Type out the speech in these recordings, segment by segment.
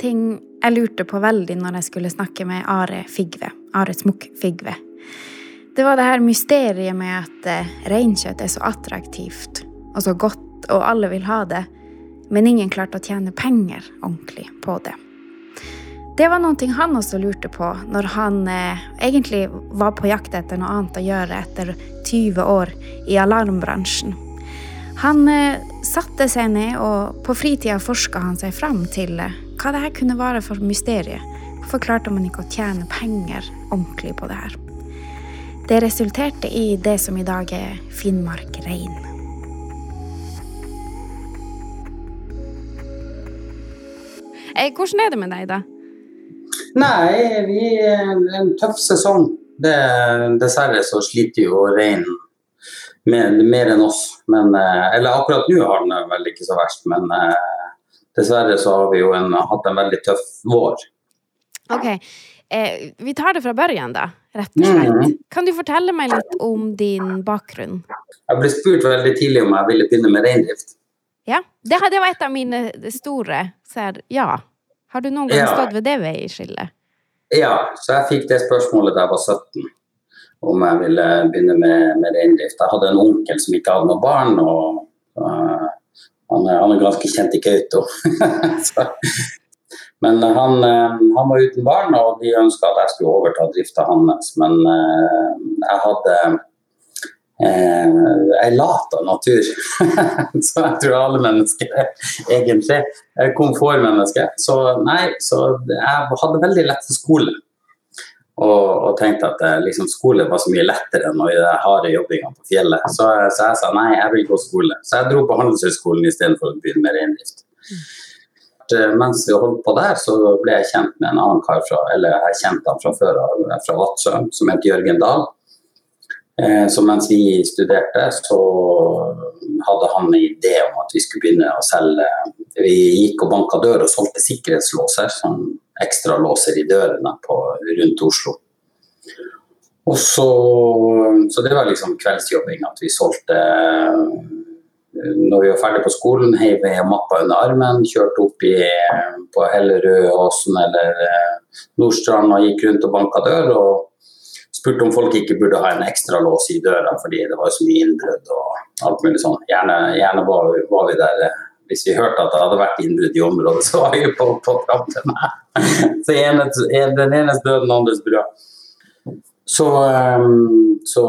ting jeg lurte på veldig når jeg skulle snakke med Are Figve. Are Smukk Figve. Det var det her mysteriet med at eh, reinkjøtt er så attraktivt og så godt, og alle vil ha det, men ingen klarte å tjene penger ordentlig på det. Det var noe han også lurte på når han eh, egentlig var på jakt etter noe annet å gjøre etter 20 år i alarmbransjen. Han eh, satte seg ned, og på fritida forska han seg fram til eh, hva det her kunne være for mysteriet. Hvorfor klarte man ikke å tjene penger ordentlig på det her? Det resulterte i det som i dag er Finnmark Rein. Eh, hvordan er det med deg, da? Nei, vi er en tøff sesong. Det, dessverre så sliter jo reinen mer, mer, enn oss. Men, eh, eller akkurat nå har den vel ikke så verst, men eh, dessverre så har vi jo en, hatt en veldig tøff vår. Ok, eh, Vi tar det fra børjen, da, rett og slett. Mm. Kan du fortelle meg litt om din bakgrunn? Jeg ble spurt veldig tidlig om jeg ville begynne med reindrift. Ja, det, det var et av mine store ser, ja. Har du noen gang ja. stått ved det veiskillet? Ja, så jeg fikk det spørsmålet da jeg var 17 om jeg ville begynne med, med reindrift. Jeg hadde en onkel som ikke hadde noe barn, og uh, han, han, er ganske kjent i Kautokeino. men han, uh, han, var uten barn, og de ønska at jeg skulle overta drifta hans. Men jeg hadde jeg lat av natur. så jeg tror alle mennesker egentlig er komfortmennesker. Så nei, så jeg hadde veldig lett for skole. Og, og, tenkte at eh, liksom, skole var så mye lettere enn de harde jobbinga på fjellet. Så, så, jeg sa nei, jeg vil gå skole. Så jeg dro på Handelshøyskolen istedenfor å begynne med reindrift. Mm. Mens vi holdt på der, så ble jeg kjent med en annen kar fra eller jeg kjente han fra før fra Vadsø, som het Jørgen Dahl. Eh, så mens vi studerte, så hadde han en idé om at vi skulle begynne å selge Vi gikk og banka dør og solgte sikkerhetslåser. sånn ekstra låser i dørene på, rundt Oslo. Og så, så det var liksom kveldsjobbing, at vi solgte Når vi var ferdig på skolen, heiv vi mappa under armen, kjørte opp i, på Hellerud, Åsen eller eh, Nordstrand og gikk rundt og banka dør. og spurte om folk ikke burde ha en ekstra lås i døra fordi det var så mye innbrudd og alt mulig sånn. Gjerne, gjerne var, var, vi der eh, hvis vi hørte at det hadde vært innbrudd i området, så var vi på, på trappene. Så ene, den enes død, den andres brød. Så, ehm, så,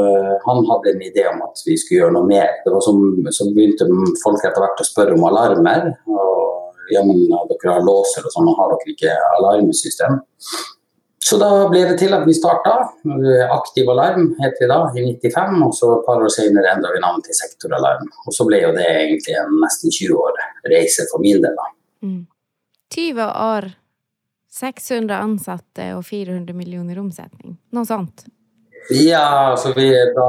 eh, han hadde en idé om at vi skulle gjøre noe mer. Det var som, så begynte folk etter hvert å spørre om alarmer. Og ja, men dere har låser og sånn, har dere ikke alarmsystem? Så da ble det til at vi starta. Aktiv Alarm het vi da, i 95. Og så et par år senere endra vi navn til Sektoralarm. Og så ble jo det egentlig en nesten 20 år reise for min del, da. Mm. 20 år, 600 ansatte og 400 millioner omsetning. Noe sånt? Ja, altså vi, da,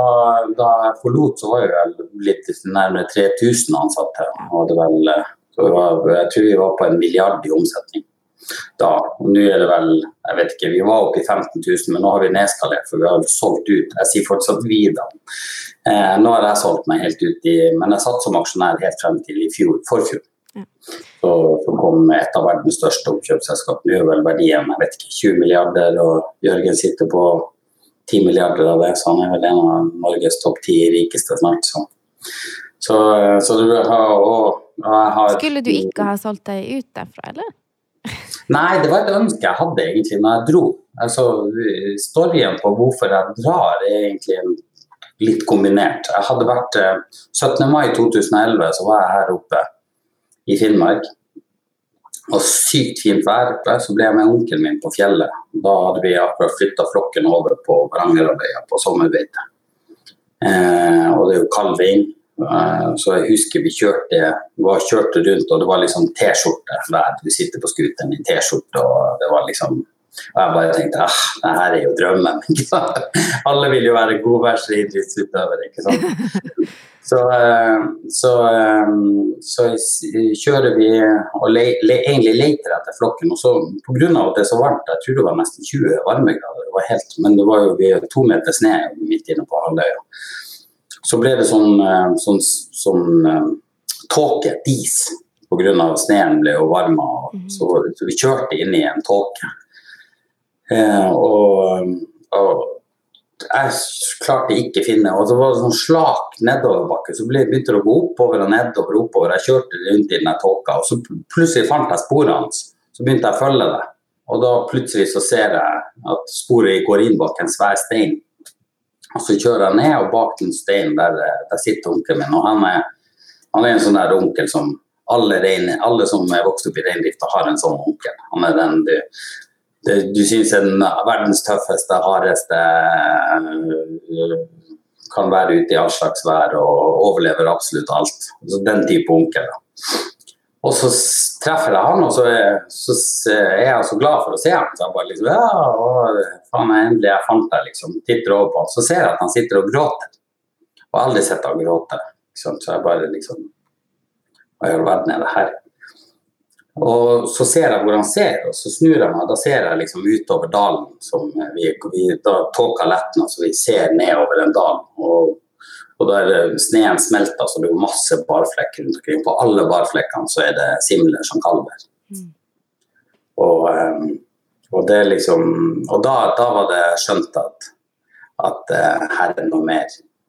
da, jeg forlot, så var vi vel litt nærmere 3000 ansatte. Og det vel, var, jeg tror vi var på en milliard i omsetning da. Og nå er det vel, jeg vet ikke, vi var oppe i 15 000, men nå har vi nedskalert, for vi har solgt ut. Jeg sier fortsatt vi, da. Eh, nå har jeg solgt meg helt ut i Men jeg satt som aksjonær helt frem til i fjor, forfjor. Ja. Så, så, kom et av verdens største oppkjøpsselskap. Nå er vel verdien jeg vet ikke, 20 milliarder, og Jørgen sitter på 10 milliarder av det, så han er vel en av Norges topp ti rikeste snart. Så, så, så du har, og, og har, Skulle du ikke ha solgt deg ut derfra, eller? Nei, det var et ønske jeg hadde egentlig når jeg dro. Altså, storyen på hvorfor jeg drar er egentlig litt kombinert. Jeg hadde vært 17. Eh, mai 2011 så var jeg her oppe i Finnmark. Og sykt fint vær. Så ble jeg med onkelen min på fjellet. Da hadde vi akkurat flytta flokken over på Varangerhalvøya på sommerbeite. Eh, og det er jo kald vind. Eh, så jeg husker vi kjørte, vi kjørte rundt, og det var liksom T-skjorte hver. Du sitter på scooteren i T-skjorte, og det var liksom og jeg bare tenkte ah, det her er jo drømmen. Alle vil jo være godværsidrettsutøvere, ikke sant. Så, eh, så, eh, så, kjører vi og le, le, egentlig leter etter flokken. Og så pga. at det er så varmt, jeg tror det var nesten 20 varmegrader, det var helt, men det var jo vi to meter snø midt inne på halvøya. Så ble det sånn, eh, sånn, sånn uh, tåke, dis, pga. sneen ble jo varma. Så, så vi kjørte inn i en tåke. Eh, og, og, jeg klarte ikke å finne Og så var det sånn slak nedoverbakke, så ble, begynte det å gå oppover og nedover. oppover. Jeg kjørte rundt i den tåka, og så plutselig fant jeg sporene hans. Så begynte jeg å følge det. Og da plutselig så ser jeg at sporet går inn bak en svær stein. Og så kjører jeg ned, og bak den steinen der, der sitter onkelen min. Og han er, han er en sånn der onkel som alle, rein, alle som er vokst opp i reindrifta, har en sånn onkel. Han er den du, det, du syns er den verdens tøffeste, hardeste Kan være ute i all slags vær og overlever absolutt alt. Så den type onkel. da. Og så treffer jeg han, og så er, så er jeg så glad for å se ham. Så jeg bare liksom Ja, å, faen, endelig jeg fant deg, liksom. Titter over på han. Så ser jeg at han sitter og gråter. Og aldri sett han gråte. Så jeg bare liksom Hva i all verden er det her? Og så ser jeg hvor han ser, og så snur jeg meg. Da ser jeg liksom utover dalen. som vi, vi Da tåka letna, så vi ser nedover en dal. Og og da er sneen smelta, så det er masse barflekker rundt omkring. På alle barflekkene så er det simler som kalver. Mm. Og, um, og, det liksom Og da, da var det skjønt at, at uh, her er noe mer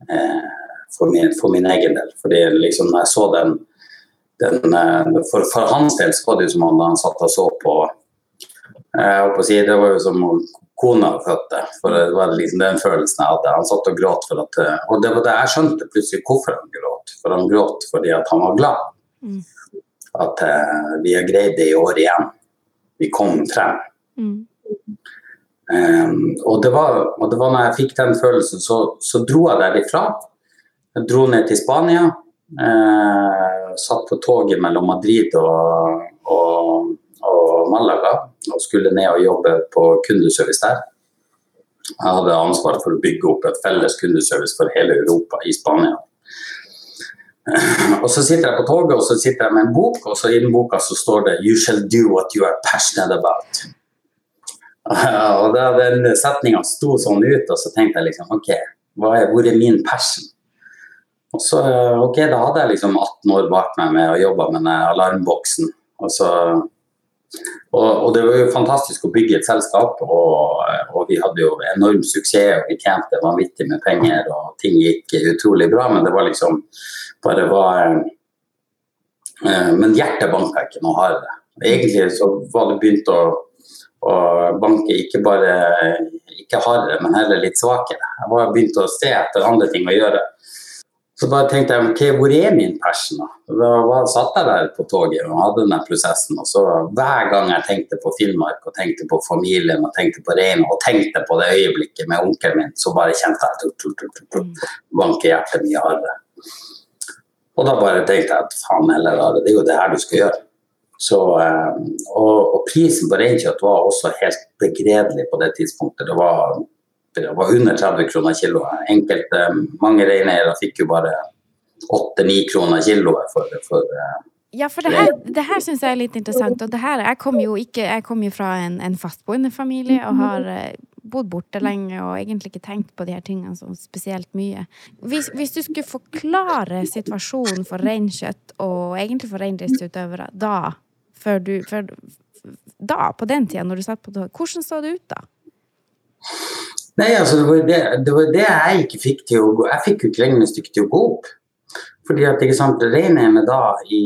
uh, for, min, for, min, egen del. Fordi liksom når jeg så den, den uh, for, for, hans del så var det jo som om han satt og så på jeg å si, Det var jo som kona fødte. For det var liksom den følelsen jeg hadde. Han satt og gråt for at Og det var det jeg skjønte plutselig hvorfor han gråt. For han gråt fordi at han var glad. Mm. At uh, vi har greid det i år igjen. Vi kom frem. Mm. Um, og, det var, og det var når jeg fikk den følelsen, så, så dro jeg derifra. Jeg dro ned til Spania. Uh, satt på toget mellom Madrid og, og og Malaga og skulle ned og jobbe på kundeservice der. Jeg hadde ansvaret for å bygge opp et felles kundeservice for hele Europa i Spania. Og Så sitter jeg på toget og så sitter jeg med en bok, og så i den boka så står det 'You shall do what you are passionate about'. Og da Den setninga sto sånn ut, og så tenkte jeg liksom OK, er, hvor er min passion? Og så, ok, Da hadde jeg liksom 18 år bak meg med å jobbe med den alarmboksen. Og så og, og, det var jo fantastisk å bygge et selskap, og, og, vi hadde jo enorm suksess. og Vi tjente vanvittig med penger, og ting gikk utrolig bra. Men det var liksom bare var eh, Men hjertet banka ikke noe hardere. Egentlig så var det begynt å, å banke ikke bare ikke hardere, men heller litt svakere. Jeg var begynt å se etter andre ting å gjøre. Så bare tenkte jeg ok, hvor er min passion? da? Da satt jeg der på toget og hadde den prosessen. Og så hver gang jeg tenkte på Finnmark og tenkte på familien og tenkte på reinen og tenkte på det øyeblikket med onkelen min, så bare kjente jeg at banke hjertet mye hardere. Og da bare tenkte jeg at faen heller, det er jo det her du skal gjøre. Så, eh, og, og prisen på reinkjøtt var også helt begredelig på det tidspunktet. Det var det var under 30 kroner kiloet. Enkelte, mange reineiere fikk jo bare 8-9 kroner kiloet for, for eh, ja, for det her, det her syns jeg er litt interessant. Og det her, jeg kommer jo ikke, jeg kom jo fra en, en fastboende familie og har eh, bodd borte lenge og egentlig ikke tenkt på de her tingene så spesielt mye. Hvis, hvis du skulle forklare situasjonen for reinkjøtt og egentlig for reindriftsutøvere da, før du, før, da, på den tida, når du satt på tog, hvordan så det ut da? Nei, altså det var det, det var det, jeg ikke fikk til å gå Jeg fikk jo ikke regnestykket til å gå opp. Fordi at ikke sant, Reineierne da i,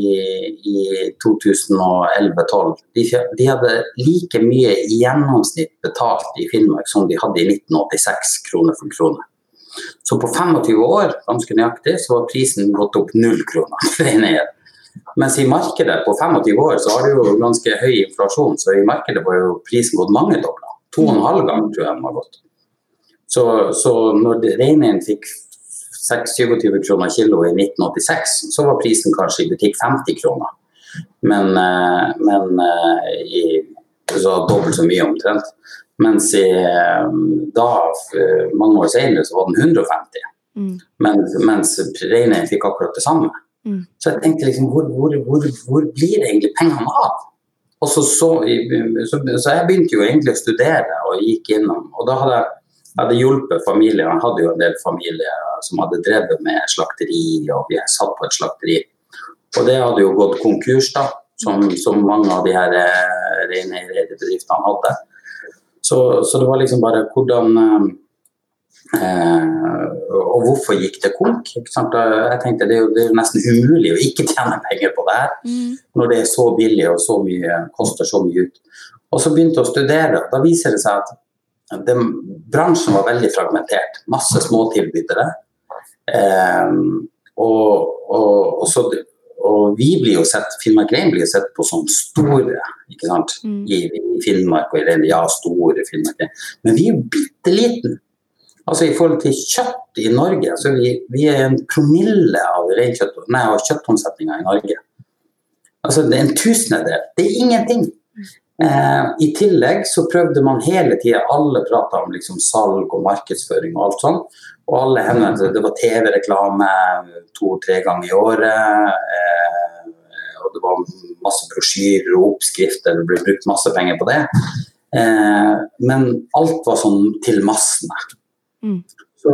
i 2011-2012 de, de, hadde like mye i gjennomsnitt betalt i Finnmark som de hadde i 1986 kroner for krone. Så på 25 år ganske nøyaktig, så var prisen gått opp null kroner for reineier. Mens i markedet på 25 år så har det jo ganske høy inflasjon, så i markedet var jo prisen gått mangedobla. To og en halv gang tror jeg den har gått. Så, så når reinen fikk 26 kroner kilo i 1986, så var prisen kanskje i butikk 50 kroner. Men, eh, men eh, i, så dobbelt så mye omtrent. Mens i, eh, da, mange år senere, så var den 150. Mm. Mens, mens reinen fikk akkurat det samme. Mm. Så jeg tenkte liksom, hvor, hvor, hvor, hvor blir egentlig pengene av? Og så, så, så, så, jeg begynte jo egentlig å studere og gikk innom. Og da hadde jeg hadde hjulpet familier. Han hadde jo en del familier som hadde drevet med slakteri, og vi satt på et slakteri. Og det hadde jo gått konkurs, da, som, som mange av de her eh, reineiebedriftene hadde. Så, så, det var liksom bare hvordan eh, Og hvorfor gikk det konk? Jeg tenkte det er, jo, det er nesten umulig å ikke tjene penger på det her, mm. når det er så billig og så mye, koster så mye ut. Og så begynte jeg å studere. Da viser det seg at den, bransjen var veldig fragmentert. Masse småtilbydere. Eh, og, og, og, så, og, vi blir jo sett, Finnmark Rein blir jo sett på som store ikke sant? Mm. I, I, Finnmark og i Rein. Ja, store Finnmark Rein. Men vi er jo bitte liten. Altså I forhold til kjøtt i Norge, så vi, vi er en promille av, av kjøttomsetninga i Norge. Altså det er en tusendedel. Det er ingenting. Eh, I tillegg så prøvde man hele tida, alle prata om liksom salg og markedsføring og alt sånn. Og alle henvendte Det var TV-reklame to-tre ganger i året. Eh, og det var masse brosjyrer og oppskrifter, det ble brukt masse penger på det. Eh, men alt var sånn til massene. Mm. Så,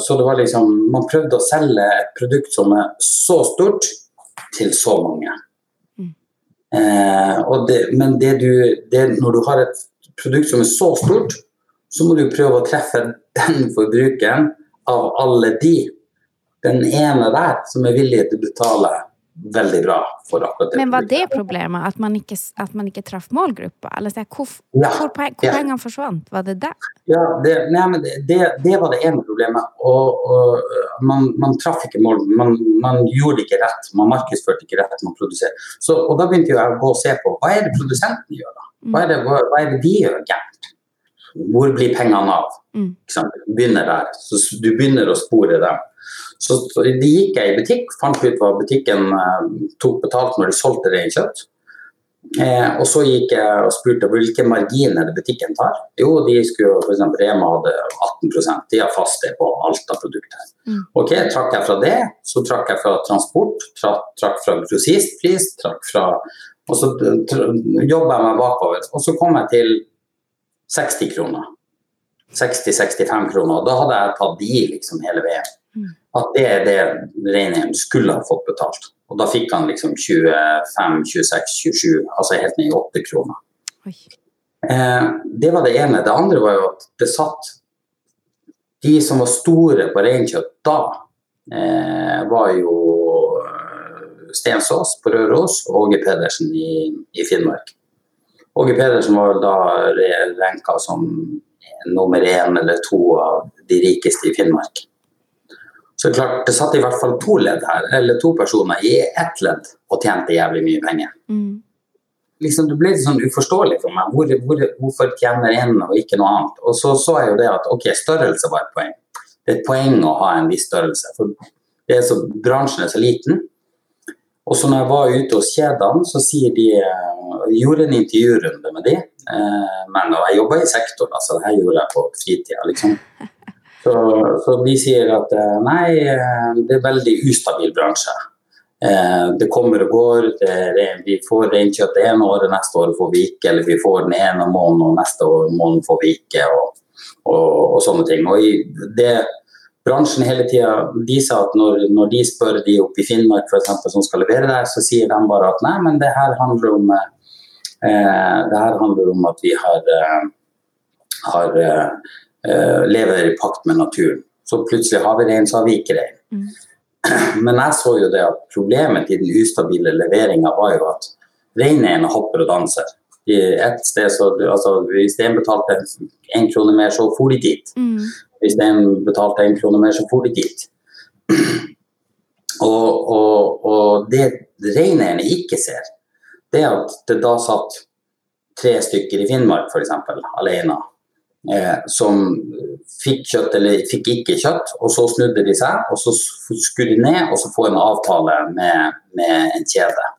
så, det var liksom Man prøvde å selge et produkt som er så stort, til så mange. Eh, det, men det du, det, når du har et produkt som er så stort, så må du prøve å treffe den forbrukeren av alle de. Den ene der som er villig til å betale veldig bra for akkurat det. Men var det problemet? At man ikke, at man ikke traff målgruppa? Eller så, hvor, ja, hvor, ja. pengene forsvant? Var det der? Ja, det, nei, det, det, det, var det ene problemet. Og, og man, man, traff ikke mål. Man, man, gjorde det ikke rett. Man markedsførte ikke rett. Man produserte. Så, og da begynte jeg å gå og se på hva er det produsenten gjør. da? Hva er det, hva, hva er det de gjør gærent? Hvor blir pengene av? Mm. Begynner der. Så du begynner å spore dem. Så de gikk jeg i butikk, fant ut hva butikken eh, tok betalt når de solgte det i kjøtt. Eh, og så gikk jeg og spurte hvilke marginer butikken tar. Jo, de skulle f.eks. Rema hadde 18% de har fast det på alt av produkter. Mm. Ok, trakk jeg fra det, så trakk jeg fra transport, trakk, trakk fra grossistpris, trakk fra Og så jobba jeg meg bakover. Og så kom jeg til 60 kroner. 60-65 kroner. Og Da hadde jeg tatt de liksom hele veien. At det er det Reinheim skulle ha fått betalt. Og da fikk han liksom 25, 26, 27, altså helt ned i 8 kroner. Eh, det var det ene. Det andre var jo at det satt De som var store på reinkjøtt da, eh, var jo eh, Stensås på Røros og Åge Pedersen i, i Finnmark. Åge Pedersen var vel da renka som nummer én eller to av de rikeste i Finnmark. Så klart, det satt i hvert fall to ledd her, eller to personer i ett ledd og tjente jævlig mye penger. Mm. Liksom, det ble litt sånn uforståelig for meg. Hvor, hvor, hvorfor tjener én og ikke noe annet? Og så så jeg jo det at ok, størrelse var et poeng. Det er et poeng å ha en viss størrelse. For er så, bransjen er så liten. Og så når jeg var ute hos kjedene, så sier de Jeg gjorde en intervjurunde med de, eh, men jeg jobba i sektoren, altså det her gjorde jeg på fritida, liksom. Så, så, de sier at eh, nei, eh, det er veldig ustabil bransje. Eh, det kommer og går. Det, vi får reinkjøtt det ene året, neste år får vi ikke. Eller vi får den ene måneden, og neste måned får vi ikke. Og, og, og sånne ting. Og i det bransjen hele tida de sa at når, når, de spør de oppe i Finnmark for eksempel, som skal levere der, så sier de bare at nei, men det her handler om, eh, det her handler om at vi har, har uh, lever i pakt med naturen. Så plutselig har vi rein, så har vi ikke rein. Mm. Men jeg så jo det at problemet i den ustabile leveringa var jo at reineierne hopper og danser. I et sted så, altså, Hvis en betalte én krone mer, så for de dit. Mm. Hvis en betalte én krone mer, så for de dit. Og, og, og det reineierne ikke ser, det er at det da satt tre stykker i Finnmark f.eks. alene eh, som fikk kjøtt eller fikk ikke kjøtt, og så snudde de seg, og så skulle de ned og så få en avtale med, med en kjede.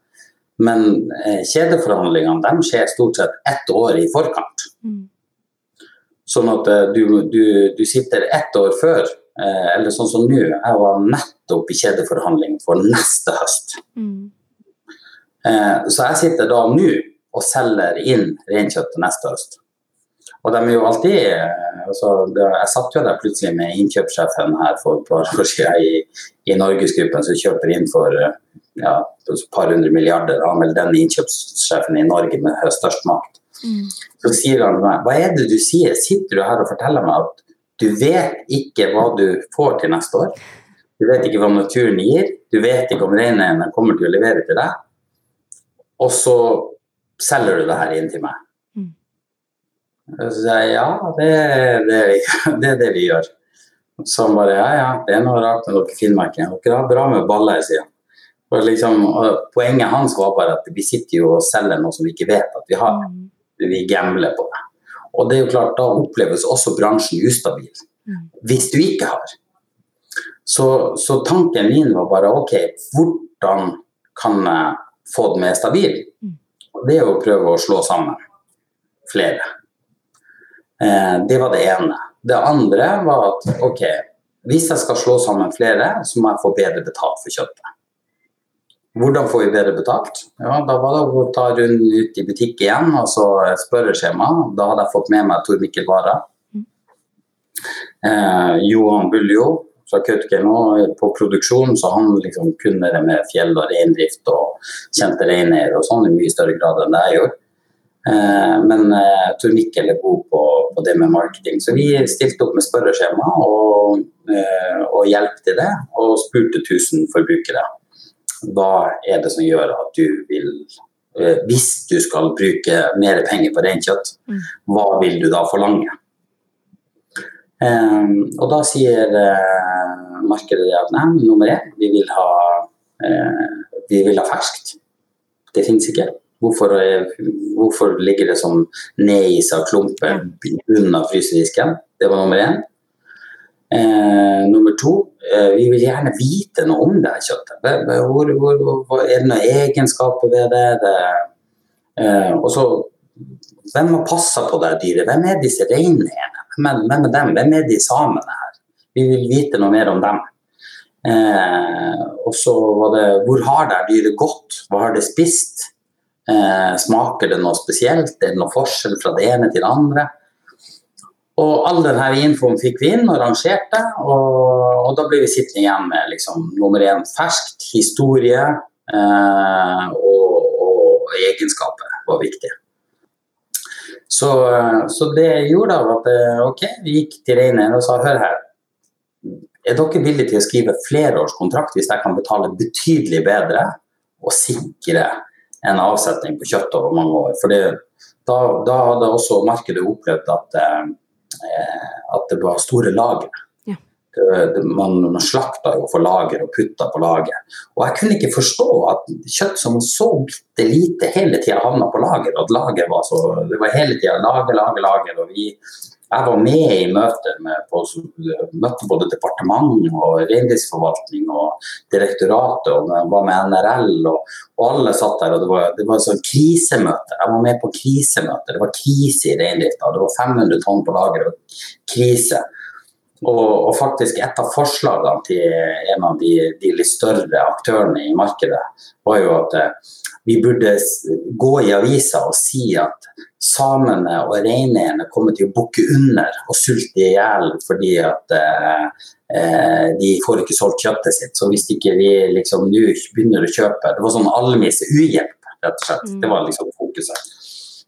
Men eh, kjedeforhandlingene de skjer stort sett ett år i forkant. Mm. Sånn at eh, du, du, du, sitter ett år før, eh, eller sånn som nå. Jeg var nettopp i kjedeforhandling for neste høst. Mm. Eh, så jeg sitter da nå og selger inn reinkjøtt til neste høst. Og de er jo alltid altså, Jeg satt jo der plutselig med innkjøpssjefen her for et par år siden i, i Norgesgruppen som kjøper inn for ja, et par hundre milliarder. Han er vel den innkjøpssjefen i Norge med størst makt. Mm. Så sier han til meg, hva er det du sier? Sitter du her og forteller meg at du vet ikke hva du får til neste år? Du vet ikke hva naturen gir, du vet ikke om reineierne kommer til å levere til deg. Og så selger du det her inn til meg. Så sier jeg ja, det, det, det er det vi gjør. Så han bare ja, ja, det er noe rart med dere finnmarkinger. Dere har bra med baller, sier han. Og liksom, og poenget hans var bare at vi sitter jo og selger noe som vi ikke vet at vi har. Mm. Vi gambler på det. Og det er jo klart, da oppleves også bransjen ustabil. Mm. Hvis du ikke har. Så, så tanken min var bare OK, hvordan kan jeg få den mer stabil? Mm. Og det er å prøve å slå sammen flere. Eh, det var det ene. Det andre var at OK, hvis jeg skal slå sammen flere, så må jeg få bedre betalt for kjøttet. Hvordan får vi bedre betalt? Ja, da var det å ta runden ut i butikk igjen og så spørreskjema. Da hadde jeg fått med meg Tor Mikkel Wara. Eh, Johan Buljo fra Kautokeino på produksjon, så han liksom kunne det med fjell og reindrift og kjente reineiere og sånn i mye større grad enn det jeg gjorde. Eh, men jeg Tor Mikkel er god på, på, det med marketing, så vi stilte opp med spørreskjema og, eh, og hjelp til det, og spurte 1000 forbrukere hva er det som gjør at du vil eh, Hvis du skal bruke mer penger på reinkjøtt, Mm. hva vil du da forlange? Eh, og da sier eh, markedet at nei, nummer én, vi vil ha, eh, vi vil ha ferskt. Det finnes ikke. Hvorfor, er, hvorfor ligger det som nedis av klumper unna frysedisken? Det var nummer én. Eh, nummer to, eh, vi vil gjerne vite noe om det kjøttet. Hvor, hvor, hvor, er det noen egenskaper ved det? det eh, og så, hvem har passa på det dyret? Hvem er disse reineierne? Hvem, hvem er dem? Hvem er de samene her? Vi vil vite noe mer om dem. Eh, og så var det hvor har det dyret gått? Hva har det spist? Eh, smaker det noe spesielt? Er det noe forskjell fra det ene til det andre? Og all denne infoen fikk vi inn og rangerte, og, og da ble vi sittende igjen med liksom, nummer én ferskt, historie eh, og, og egenskaper var viktig. Så, så det gjorde da at eh, ok, vi gikk til Reiner og sa hør her, er dere villige til å skrive flerårskontrakt hvis jeg kan betale betydelig bedre og sikre en avsetning på kjøtt over mange år? For da, da hadde også markedet opplevd at eh, at det var store lagre. Ja. Man, man slakta jo for lager og putta på lager. Og jeg kunne ikke forstå at kjøtt som så bitte lite hele tida havna på lager, at lager var så Det var hele tida lager, lager, lager. Og vi, jeg var med i møter med på, møtte både departement og reindriftsforvaltning og direktoratet og var med NRL. Og, og alle satt der, og det var, det var sånn krisemøte. Jeg var med på krisemøte. Det var krise i reindrifta. Det var 500 tonn på lager og krise. Og, og, faktisk et av forslagene til en av de, de litt større aktørene i markedet, var jo at eh, vi burde gå i avisa og si at samene og reineierne kommer til å bukke under og sulte i hjel fordi at eh, eh, de får ikke solgt kjøttet sitt. Så hvis ikke vi liksom nå begynner å kjøpe Det var sånn almisse uhjelp, rett og slett. Det var liksom fokuset.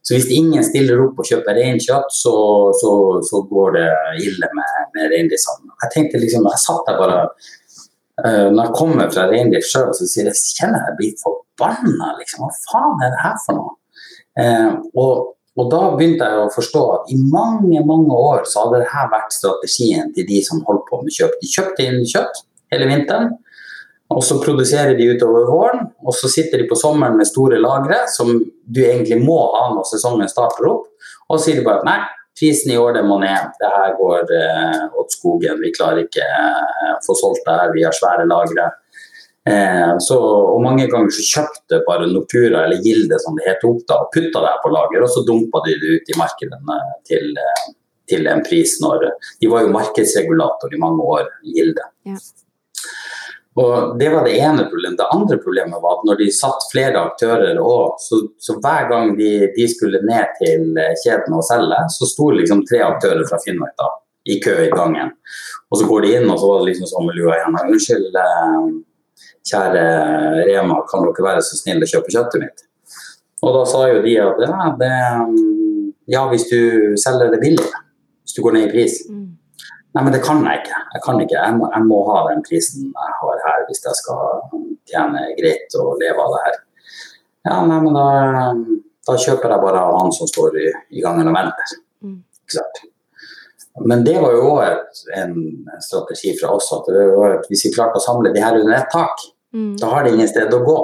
Så hvis ingen stiller opp og kjøper reinkjøtt, så, så, så, går det ille med, med reindriftshandelen. Jeg tenkte liksom, jeg satt der bare uh, Når jeg kommer fra reindrift sjøl, så sier jeg, kjenner jeg blir forbanna. Liksom. Hva faen er det her for noe? Uh, og, og, da begynte jeg å forstå at i mange mange år så hadde dette vært strategien til de som holdt på med kjøp. De kjøpte inn kjøtt hele vinteren. Og så produserer de utover våren, og så sitter de på sommeren med store lagre som du egentlig må ha når sesongen starter opp. Og så sier de bare at nei, prisen i år det må ned. Det her går eh, åt skogen. Vi klarer ikke eh, få solgt det her, vi har svære lagre. Eh, så, og mange ganger så kjøpte bare Nortura eller Gilde som det het opp da, og putta det her på lager, og så dumpa de det ut i markedene til, eh, til en pris når De var jo markedsregulator i mange år, Gilde. Ja. Og Det var det ene problemet. Det andre problemet var at når de satt flere aktører òg, så, så, hver gang de, de, skulle ned til kjeden og selge, så sto liksom tre aktører fra Finnmark da, i kø i gangen. Og så går de inn, og så var det liksom sånn med lua igjen. Unnskyld, kjære Rema, kan dere være så snill å kjøpe kjøttet mitt? Og da sa jo de at ja, det, ja hvis du selger det billig, hvis du går ned i pris. Mm. Nei, men det kan jeg ikke. Jeg kan ikke. Jeg må, jeg må, ha den prisen jeg har her hvis jeg skal tjene greit og leve av det her. Ja, nei, men da, da kjøper jeg bare av han som står i, i gangen og venter. Mm. Ikke sant? Men det var jo òg en strategi fra oss at, at hvis vi klarte å samle de her under ett tak, mm. da har de ingen sted å gå.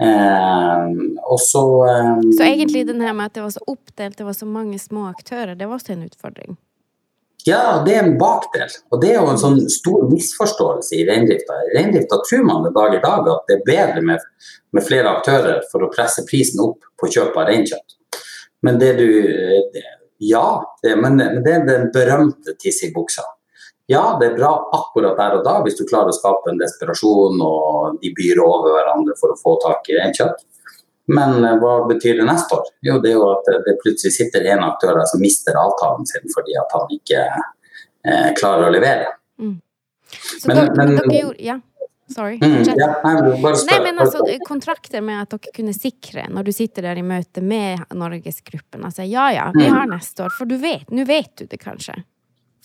Eh, og så eh, Så egentlig den her med at det var så oppdelt, det var så mange små aktører, det var også en utfordring? Ja, det er en bakdel. Og det er jo en sånn stor misforståelse i reindrifta. I reindrifta tror man i dag i dag at det er bedre med, med flere aktører for å presse prisen opp på kjøp av reinkjøtt. Men det du Ja, det, men det er den berømte tiss i buksa. Ja, det er bra akkurat der og da hvis du klarer å skape en desperasjon og de byr over hverandre for å få tak i reinkjøtt. Men eh, hva betyr det neste år? Jo, det er jo at det plutselig sitter en aktør som mister avtalen sin fordi at han ikke eh, klarer å levere. Mm. Så men, dere, men, dere gjorde, ja. Sorry. Mm, ja, nei, nei, men altså, kontrakter med at dere kunne sikre, når du sitter der i møte med Norgesgruppen, altså ja ja, vi mm. har neste år, for du vet, nå vet du det kanskje?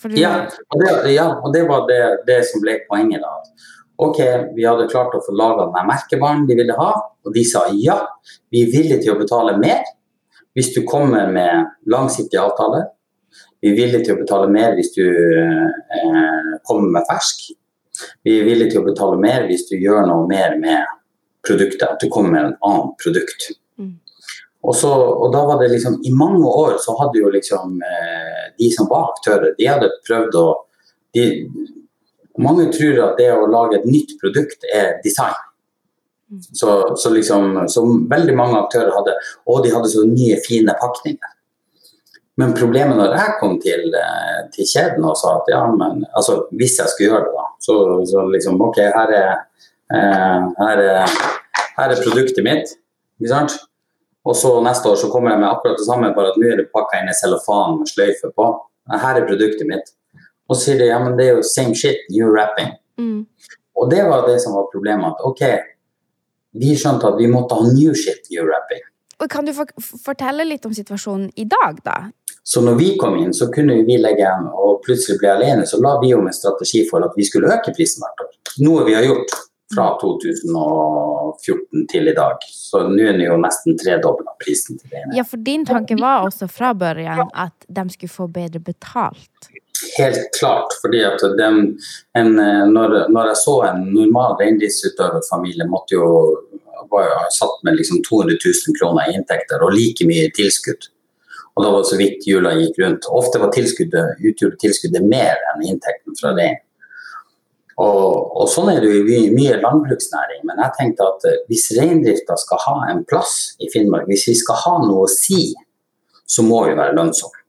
Du... Ja, og det, ja, og det var det, det, som ble poenget. da. Ok, vi hadde klart å få laga den merkevaren de ville ha, og de sa ja, vi er villige til å betale mer hvis du kommer med langsiktige avtaler. Vi er villige til å betale mer hvis du eh, kommer med fersk. Vi er villige til å betale mer hvis du gjør noe mer med produktet, at du kommer med en annen produkt. Mm. Og, så, og, da var det liksom I mange år så hadde jo liksom eh, de som var aktører, de hadde prøvd å de, Mange tror at det å lage et nytt produkt er design. Mm. Så, så liksom, som veldig mange aktører hadde Og de hadde så nye, fine pakninger. Men problemet når jeg kom til, eh, til kjeden og sa at ja, men altså, hvis jeg skulle gjøre det, da, så, så liksom OK, her er, eh, her er, her er produktet mitt. Ikke sant? Og så neste år så kommer jeg med akkurat det samme, bare at nå er det pakka inn i cellofan med sløyfe på. Her er produktet mitt. Og så sier de ja, men det er jo same shit, new wrapping. Mm. Og det var det som var problemet. At OK, vi skjønte at vi måtte ha new shit, new wrapping. Og Kan du fortelle litt om situasjonen i dag, da? Så når vi kom inn, så kunne vi legge igjen, og plutselig ble alene, så la vi om en strategi for at vi skulle øke prisen hvert år. Noe vi har gjort fra 2014 til i dag. Så nå er det jo nesten tredobla prisen til det ene. Ja, for din tanke var også fra børjan at de skulle få bedre betalt? Helt klart. fordi at den, en, når, når, jeg så en normal reindriftsutøverfamilie måtte jo jo satt med liksom 200 000 kroner i inntekter og like mye tilskudd og da var det så vidt hjula gikk rundt. Ofte var tilskuddet, utgjorde tilskuddet mer enn inntekten fra rein. Og, og, sånn er det jo i mye landbruksnæring. Men jeg tenkte at eh, hvis reindrifta skal ha en plass i Finnmark, hvis vi skal ha noe å si, så må vi være lønnsomme.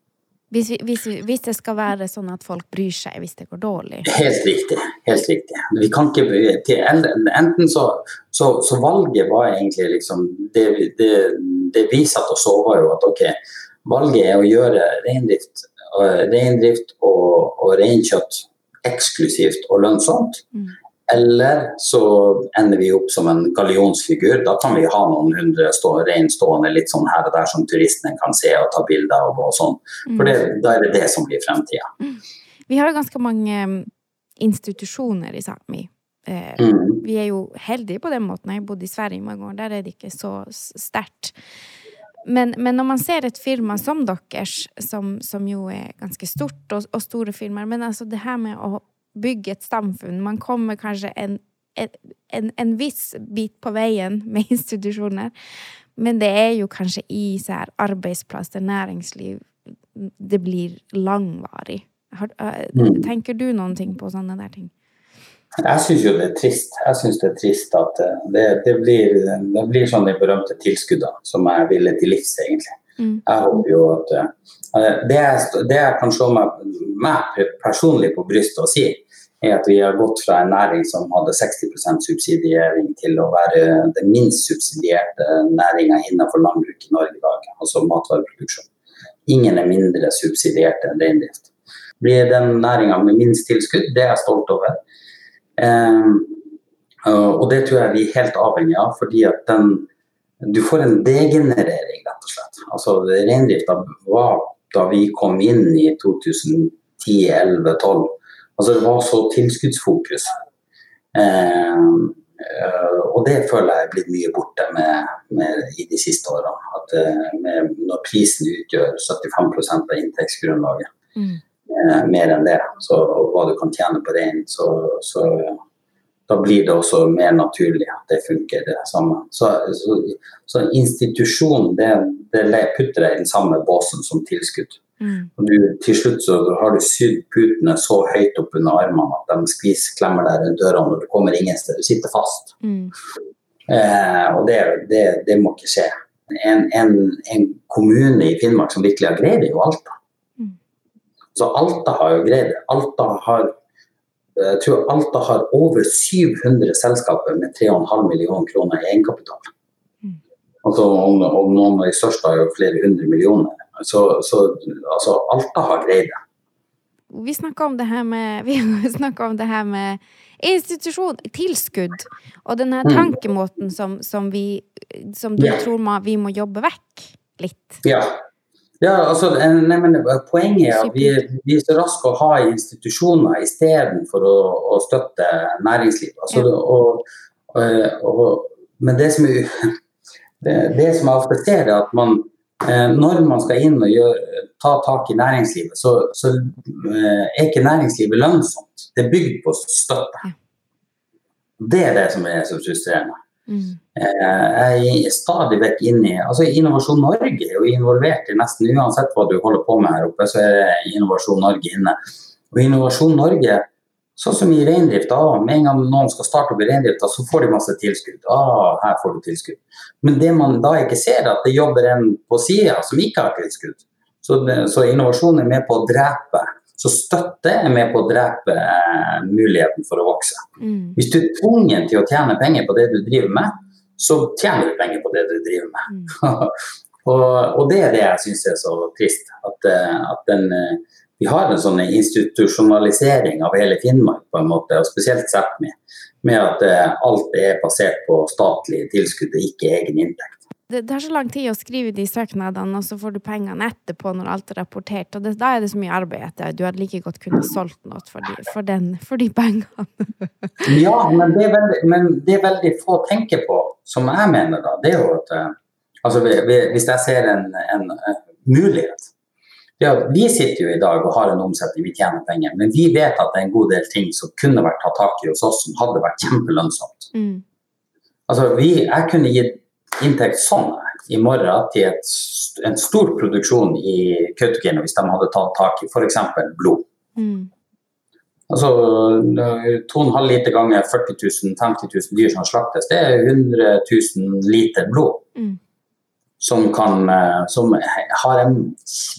Hvis, hvis, hvis, det skal være sånn at folk bryr seg hvis det går dårlig? Helt riktig. helt riktig. Vi kan ikke, enten så, så, så valget var egentlig liksom det, det, det vi satt og så, var jo at ok, valget er å gjøre reindrift, eh, reindrift og, og reinkjøtt eksklusivt og lønnsomt. Mm. Eller så ender vi opp som en gallionsfigur. Da kan vi ha noen hundre stå, reinstående litt sånn her og der som turistene kan se og ta bilder av. og sånn. For det, mm. da er det det som blir fremtida. Mm. Vi har jo ganske mange mm, institusjoner i Sápmi. Eh, mm. Vi er jo heldige på den måten. Jeg har bodd i Sverige mange år, der er det ikke så sterkt. Men, men, når man ser et firma som deres, som, som jo er ganske stort, og, og, store firmaer Men altså det her med å bygge et samfunn Man kommer kanskje en, en, en viss bit på veien med institusjoner, men det er jo kanskje i så her arbeidsplasser, næringsliv, det blir langvarig. Har, Tenker du noen ting på sånne der ting? Jeg syns jo det er trist. Jeg synes det er trist at eh, det, det, blir, det blir sånn de berømte tilskuddene som jeg ville til livs, egentlig. Mm. Jeg håper jo at uh, det, jeg, det jeg kan se meg, meg personlig på brystet og si, er at vi har gått fra en næring som hadde 60% subsidiering, til å være den minst subsidierte næringa innenfor landbruk i Norge i dag, altså matvareproduksjon. Ingen er mindre subsidiert enn reindrift. Blir den næringa med minst tilskudd, det er jeg stolt over. Eh, Og det tror jeg vi er helt avhengig av, fordi at den, du får en degenerering, rett og slett. Altså Reindrifta var da vi kom inn i 2010-11-12, altså det var så tilskuddsfokus. Eh, eh, og det føler jeg er blitt mye borte med, med, i de siste årene. At eh, med, når prisen utgjør 75% av inntektsgrunnlaget, mm. eh, mer enn det, så, og hva du kan tjene på rein, så, så da blir det også mer naturlig at det funker det samme. Så, så, så institusjon, det, det putter jeg i den samme båsen som tilskudd. Mm. Og du, til slutt så har du sydd putene så høyt opp under armene at de skvisklemmer deg rundt dørene og du kommer ingen sted. Du sitter fast. Mm. Eh, og det, det, det, må ikke skje. En, en, en, kommune i Finnmark som virkelig har greid det, er jo Alta. Mm. Så Alta har jo greid det. Alta har jeg tror Alta har over 700 selskaper med 3,5 millioner kroner i egenkapital. Mm. Altså, og, og noen av de største har jo flere hundre millioner. Så, så altså, Alta har greid det. Vi snakka om det her med, om det her med institusjon, tilskudd, og denne mm. tankemåten som, som, vi, som du ja. tror vi må jobbe vekk litt. Ja, ja, altså, nei, men Poenget er at vi, vi er så raske å ha institusjoner istedenfor å, å støtte næringslivet. Altså, og, og, men det som, det, det som jeg ofte ser, er at man, eh, når man skal inn og gjøre, ta tak i næringslivet, så, så, eh, er ikke næringslivet lønnsomt. Det er bygd på støtte. Det er det som er så frustrerende. Mm. Jeg er stadig vekk inn i altså Innovasjon Norge er jo involvert i nesten uansett hva du holder på med her oppe, så er Innovasjon Norge inne. Og Innovasjon Norge, sånn som i reindrifta, med en gang noen skal starte opp i reindrifta, så får de masse tilskudd. Ah, her får du tilskudd. Men det man da ikke ser, er at det jobber en på sida som ikke har tilskudd. Så, det, så innovasjon er med på å drepe så støtte er med på å drepe eh, muligheten for å vokse. Mm. Hvis du er tvungen til å tjene penger på det du driver med, så tjener du penger på det du driver med. Mm. og, og, det er det jeg syns er så trist. At, eh, at den, eh, vi har en sånn institusjonalisering av hele Finnmark, på en måte, og spesielt Sápmi, med at alt er basert på statlige tilskudd og ikke egen inntekt det, tar så lang tid å skrive de søknadene, og så får du pengene etterpå når alt er rapportert. Og det, da er det så mye arbeid at Du hadde like godt kunnet solgt noe for de, for den, for de pengene. ja, men det, veldig, men det, er veldig, få tenker på, som jeg mener, da, det er jo at eh, altså, Hvis jeg ser en, en, en mulighet ja, Vi sitter jo i dag og har en omsetning, vi tjener penger, men vi vet at det er en god del ting som kunne vært tatt tak i hos oss, som hadde vært kjempelønnsomt. Mm. Altså, vi, jeg kunne gitt inntekt sånn i morgen til et, en stor produksjon i Kautokeino hvis de hadde tatt tak i f.eks. blod. Mm. Altså 2,5 liter ganger 40 000, 50 000 dyr som slaktes, det er 100 000 liter blod. Mm. Som, kan, eh, som har en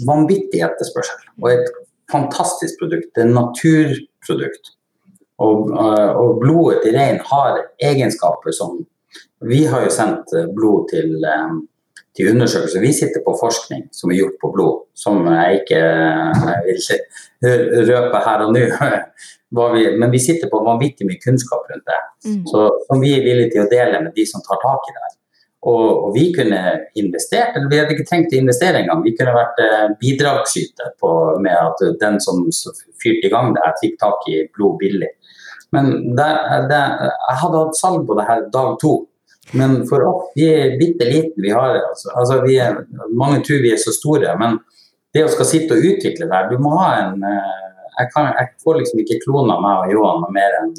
vanvittig etterspørsel. Og et fantastisk produkt. Det er et naturprodukt. Og, eh, og blodet til rein har egenskaper som vi har jo sendt eh, blod til, til undersøkelser. Vi sitter på forskning som er gjort på blod, som jeg ikke jeg vil ikke røpe her og nå. Men vi sitter på vanvittig mye kunnskap rundt det, mm. så, som vi er villige til å dele med de som tar tak i det. Og, og, vi kunne investert, eller vi hadde ikke trengt å investere engang. Vi kunne vært eh, bidragsyter med at den som fyrte i gang det her, fikk tak i blod billig. Men det, det, jeg hadde hatt salg på det her dag to. Men for oss, vi er bitte liten. Vi har, altså, altså vi er, mange tror vi er så store, men det å skal sitte og utvikle det her, du må ha en eh, jeg, kan, jeg får liksom ikke klona meg og Johan mer enn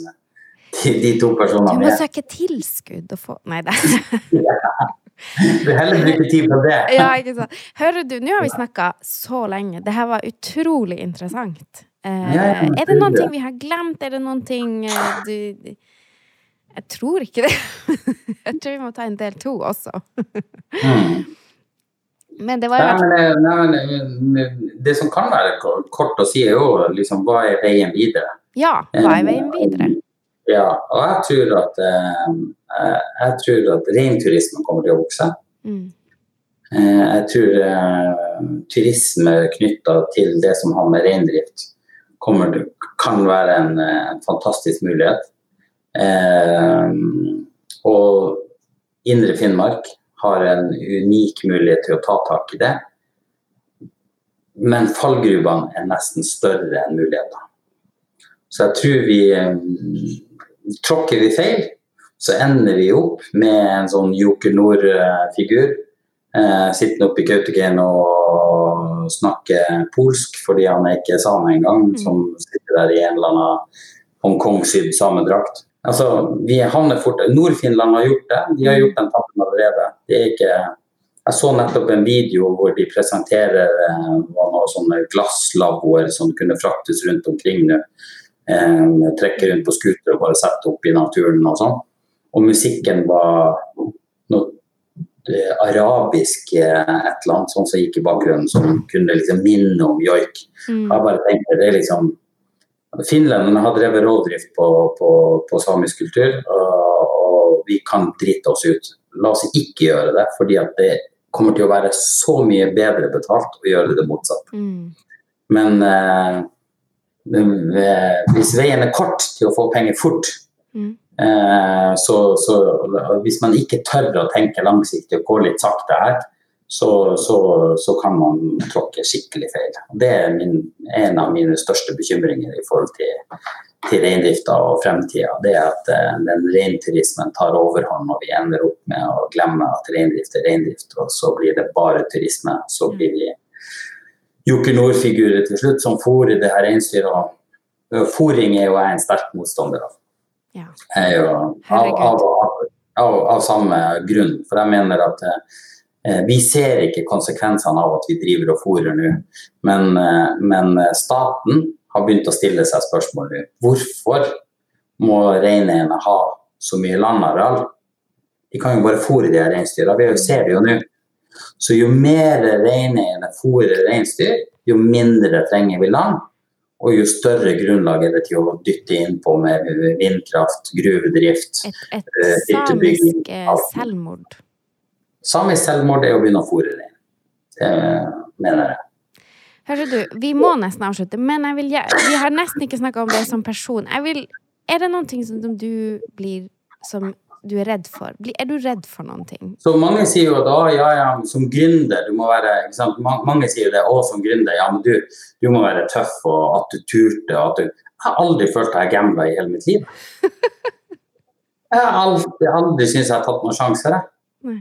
de, to personene. Du må søke tilskudd og få Nei, det Du heller bruke tid på det. ja, ikke sant. Hører du, nå har vi snakka så lenge. Det her var utrolig interessant. Eh, er det noen ting vi har glemt? Er det noen ting eh, du jeg tror ikke det. Jeg tror vi må ta en del to også. Mm. Men det var jo nei, nei, nei, Det som kan være kort å si, er jo liksom hva er veien videre? Ja, hva er veien videre? Ja, og jeg tror at eh, jeg tror at reinturismen kommer til å vokse. Mm. Eh, jeg tror eh, turisme knytta til det som har med reindrift, kommer, kan være en, en fantastisk mulighet. Eh, og Indre Finnmark har en unik mulighet til å ta tak i det. Men fallgruvene er nesten større enn muligheter. Så jeg tror vi eh, Tråkker vi feil, så ender vi opp med en sånn Joker Nord-figur. Eh, sittende oppe i Kautokeino og snakker polsk fordi han er ikke same engang. Mm. Som sitter der i en eller annen Hongkong-sydd samedrakt. Altså, vi havner fort Nord-Finland har gjort det. De har gjort den tappen allerede. Det er ikke jeg så nettopp en video hvor de presenterer eh, noen sånne glasslaboer som kunne fraktes rundt omkring nå. Eh, trekke rundt på scooter og bare sette opp i naturen og sånn. Og musikken var noe eh, arabisk et eller annet sånn som gikk i bakgrunnen, som kunne liksom minne om joik. Mm. Jeg bare tenkte, det er liksom Finlenderne har drevet rovdrift på, på, på, samisk kultur, og, og, vi kan drite oss ut. La oss ikke gjøre det, fordi at det kommer til å være så mye bedre betalt å gjøre det motsatt. Mm. Men eh, hvis veien er kort til å få penger fort, mm. eh, så, så, hvis man ikke tør å tenke langsiktig og gå litt sakte her, så, så, så, kan man tråkke skikkelig feil. Det er min, en av mine største bekymringer i forhold til, til reindrifta og fremtida. Det er at uh, den reinturismen tar overhånd og vi ender opp med å glemme at reindrift er reindrift, og så blir det bare turisme. Så blir vi Joker Nord-figurer til slutt som fôrer det her reinsdyret. Fôring er jo jeg en sterk motstander av. Ja. Jo, av, av, av, av, samme grunn. For jeg mener at Eh, vi ser ikke konsekvensene av at vi driver og fôrer nå, men, eh, men, staten har begynt å stille seg spørsmål nå. Hvorfor må reineierne ha så mye landareal? De kan jo bare fôre de reinsdyra, vi ser det jo nå. Så jo mer reineierne fôrer reinsdyr, jo mindre trenger vi land. Og jo større grunnlag er det til å dytte innpå med vindkraft, gruvedrift Et, et samisk selvmord? Samisk selvmord er å begynne å fôre rein. Det mener jeg. Hører du, vi må nesten avslutte, men vil, vi har nesten ikke snakka om det som person. Vil, er det noen ting som du blir som du er redd for? Er du redd for noen ting? Så Mange sier jo da ja, ja, som gründer du må være ikke sant? Mange sier jo det òg som gründer, ja, men du, du må være tøff og at du turte. At du, jeg har aldri følt at jeg gambla i hele mitt liv. Jeg har aldri, aldri syntes jeg har tatt noen sjanser. Jeg.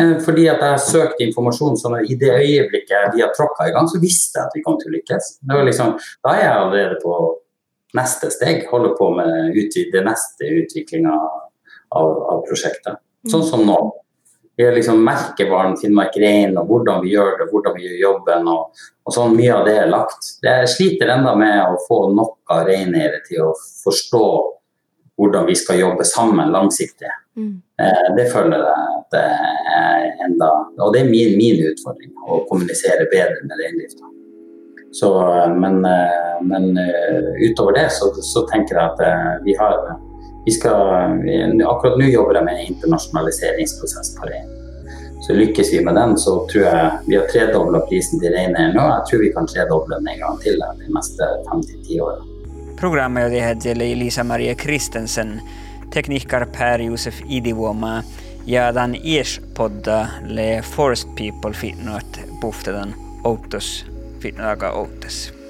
Eh, fordi at jeg har søkt informasjon sånn i det øyeblikket vi har tråkka i gang, så visste jeg at vi kom til å lykkes. Liksom, da er jeg allerede på neste steg, holder på med det neste utviklinga av, av, prosjektet. Sånn som nå. Vi er liksom merkevaren Finnmark Rein og hvordan vi gjør det, hvordan vi gjør jobben. og, og sånn Mye av det er lagt. Jeg sliter enda med å få nok av reineiere til å forstå hvordan vi skal jobbe sammen langsiktig. Mm. Eh, det føler jeg at det er enda Og det er min, min utfordring, å kommunisere bedre med reindrifta. Men, eh, men eh, utover det så, så, tenker jeg at vi har skal, Akkurat nå jobber jeg med en internasjonaliseringsprosess på rein. Så lykkes vi med den, så tror jeg vi har tredobla prisen til reineieren nå. Jeg tror vi kan tredoble den en gang til de neste fem til ti årene. heter Elisa Marie Kristensen, tekniker Per-Josef Idivuoma ja tämän ies-podda le Forest People fitnoat puhtetan outos fitnoaga outas.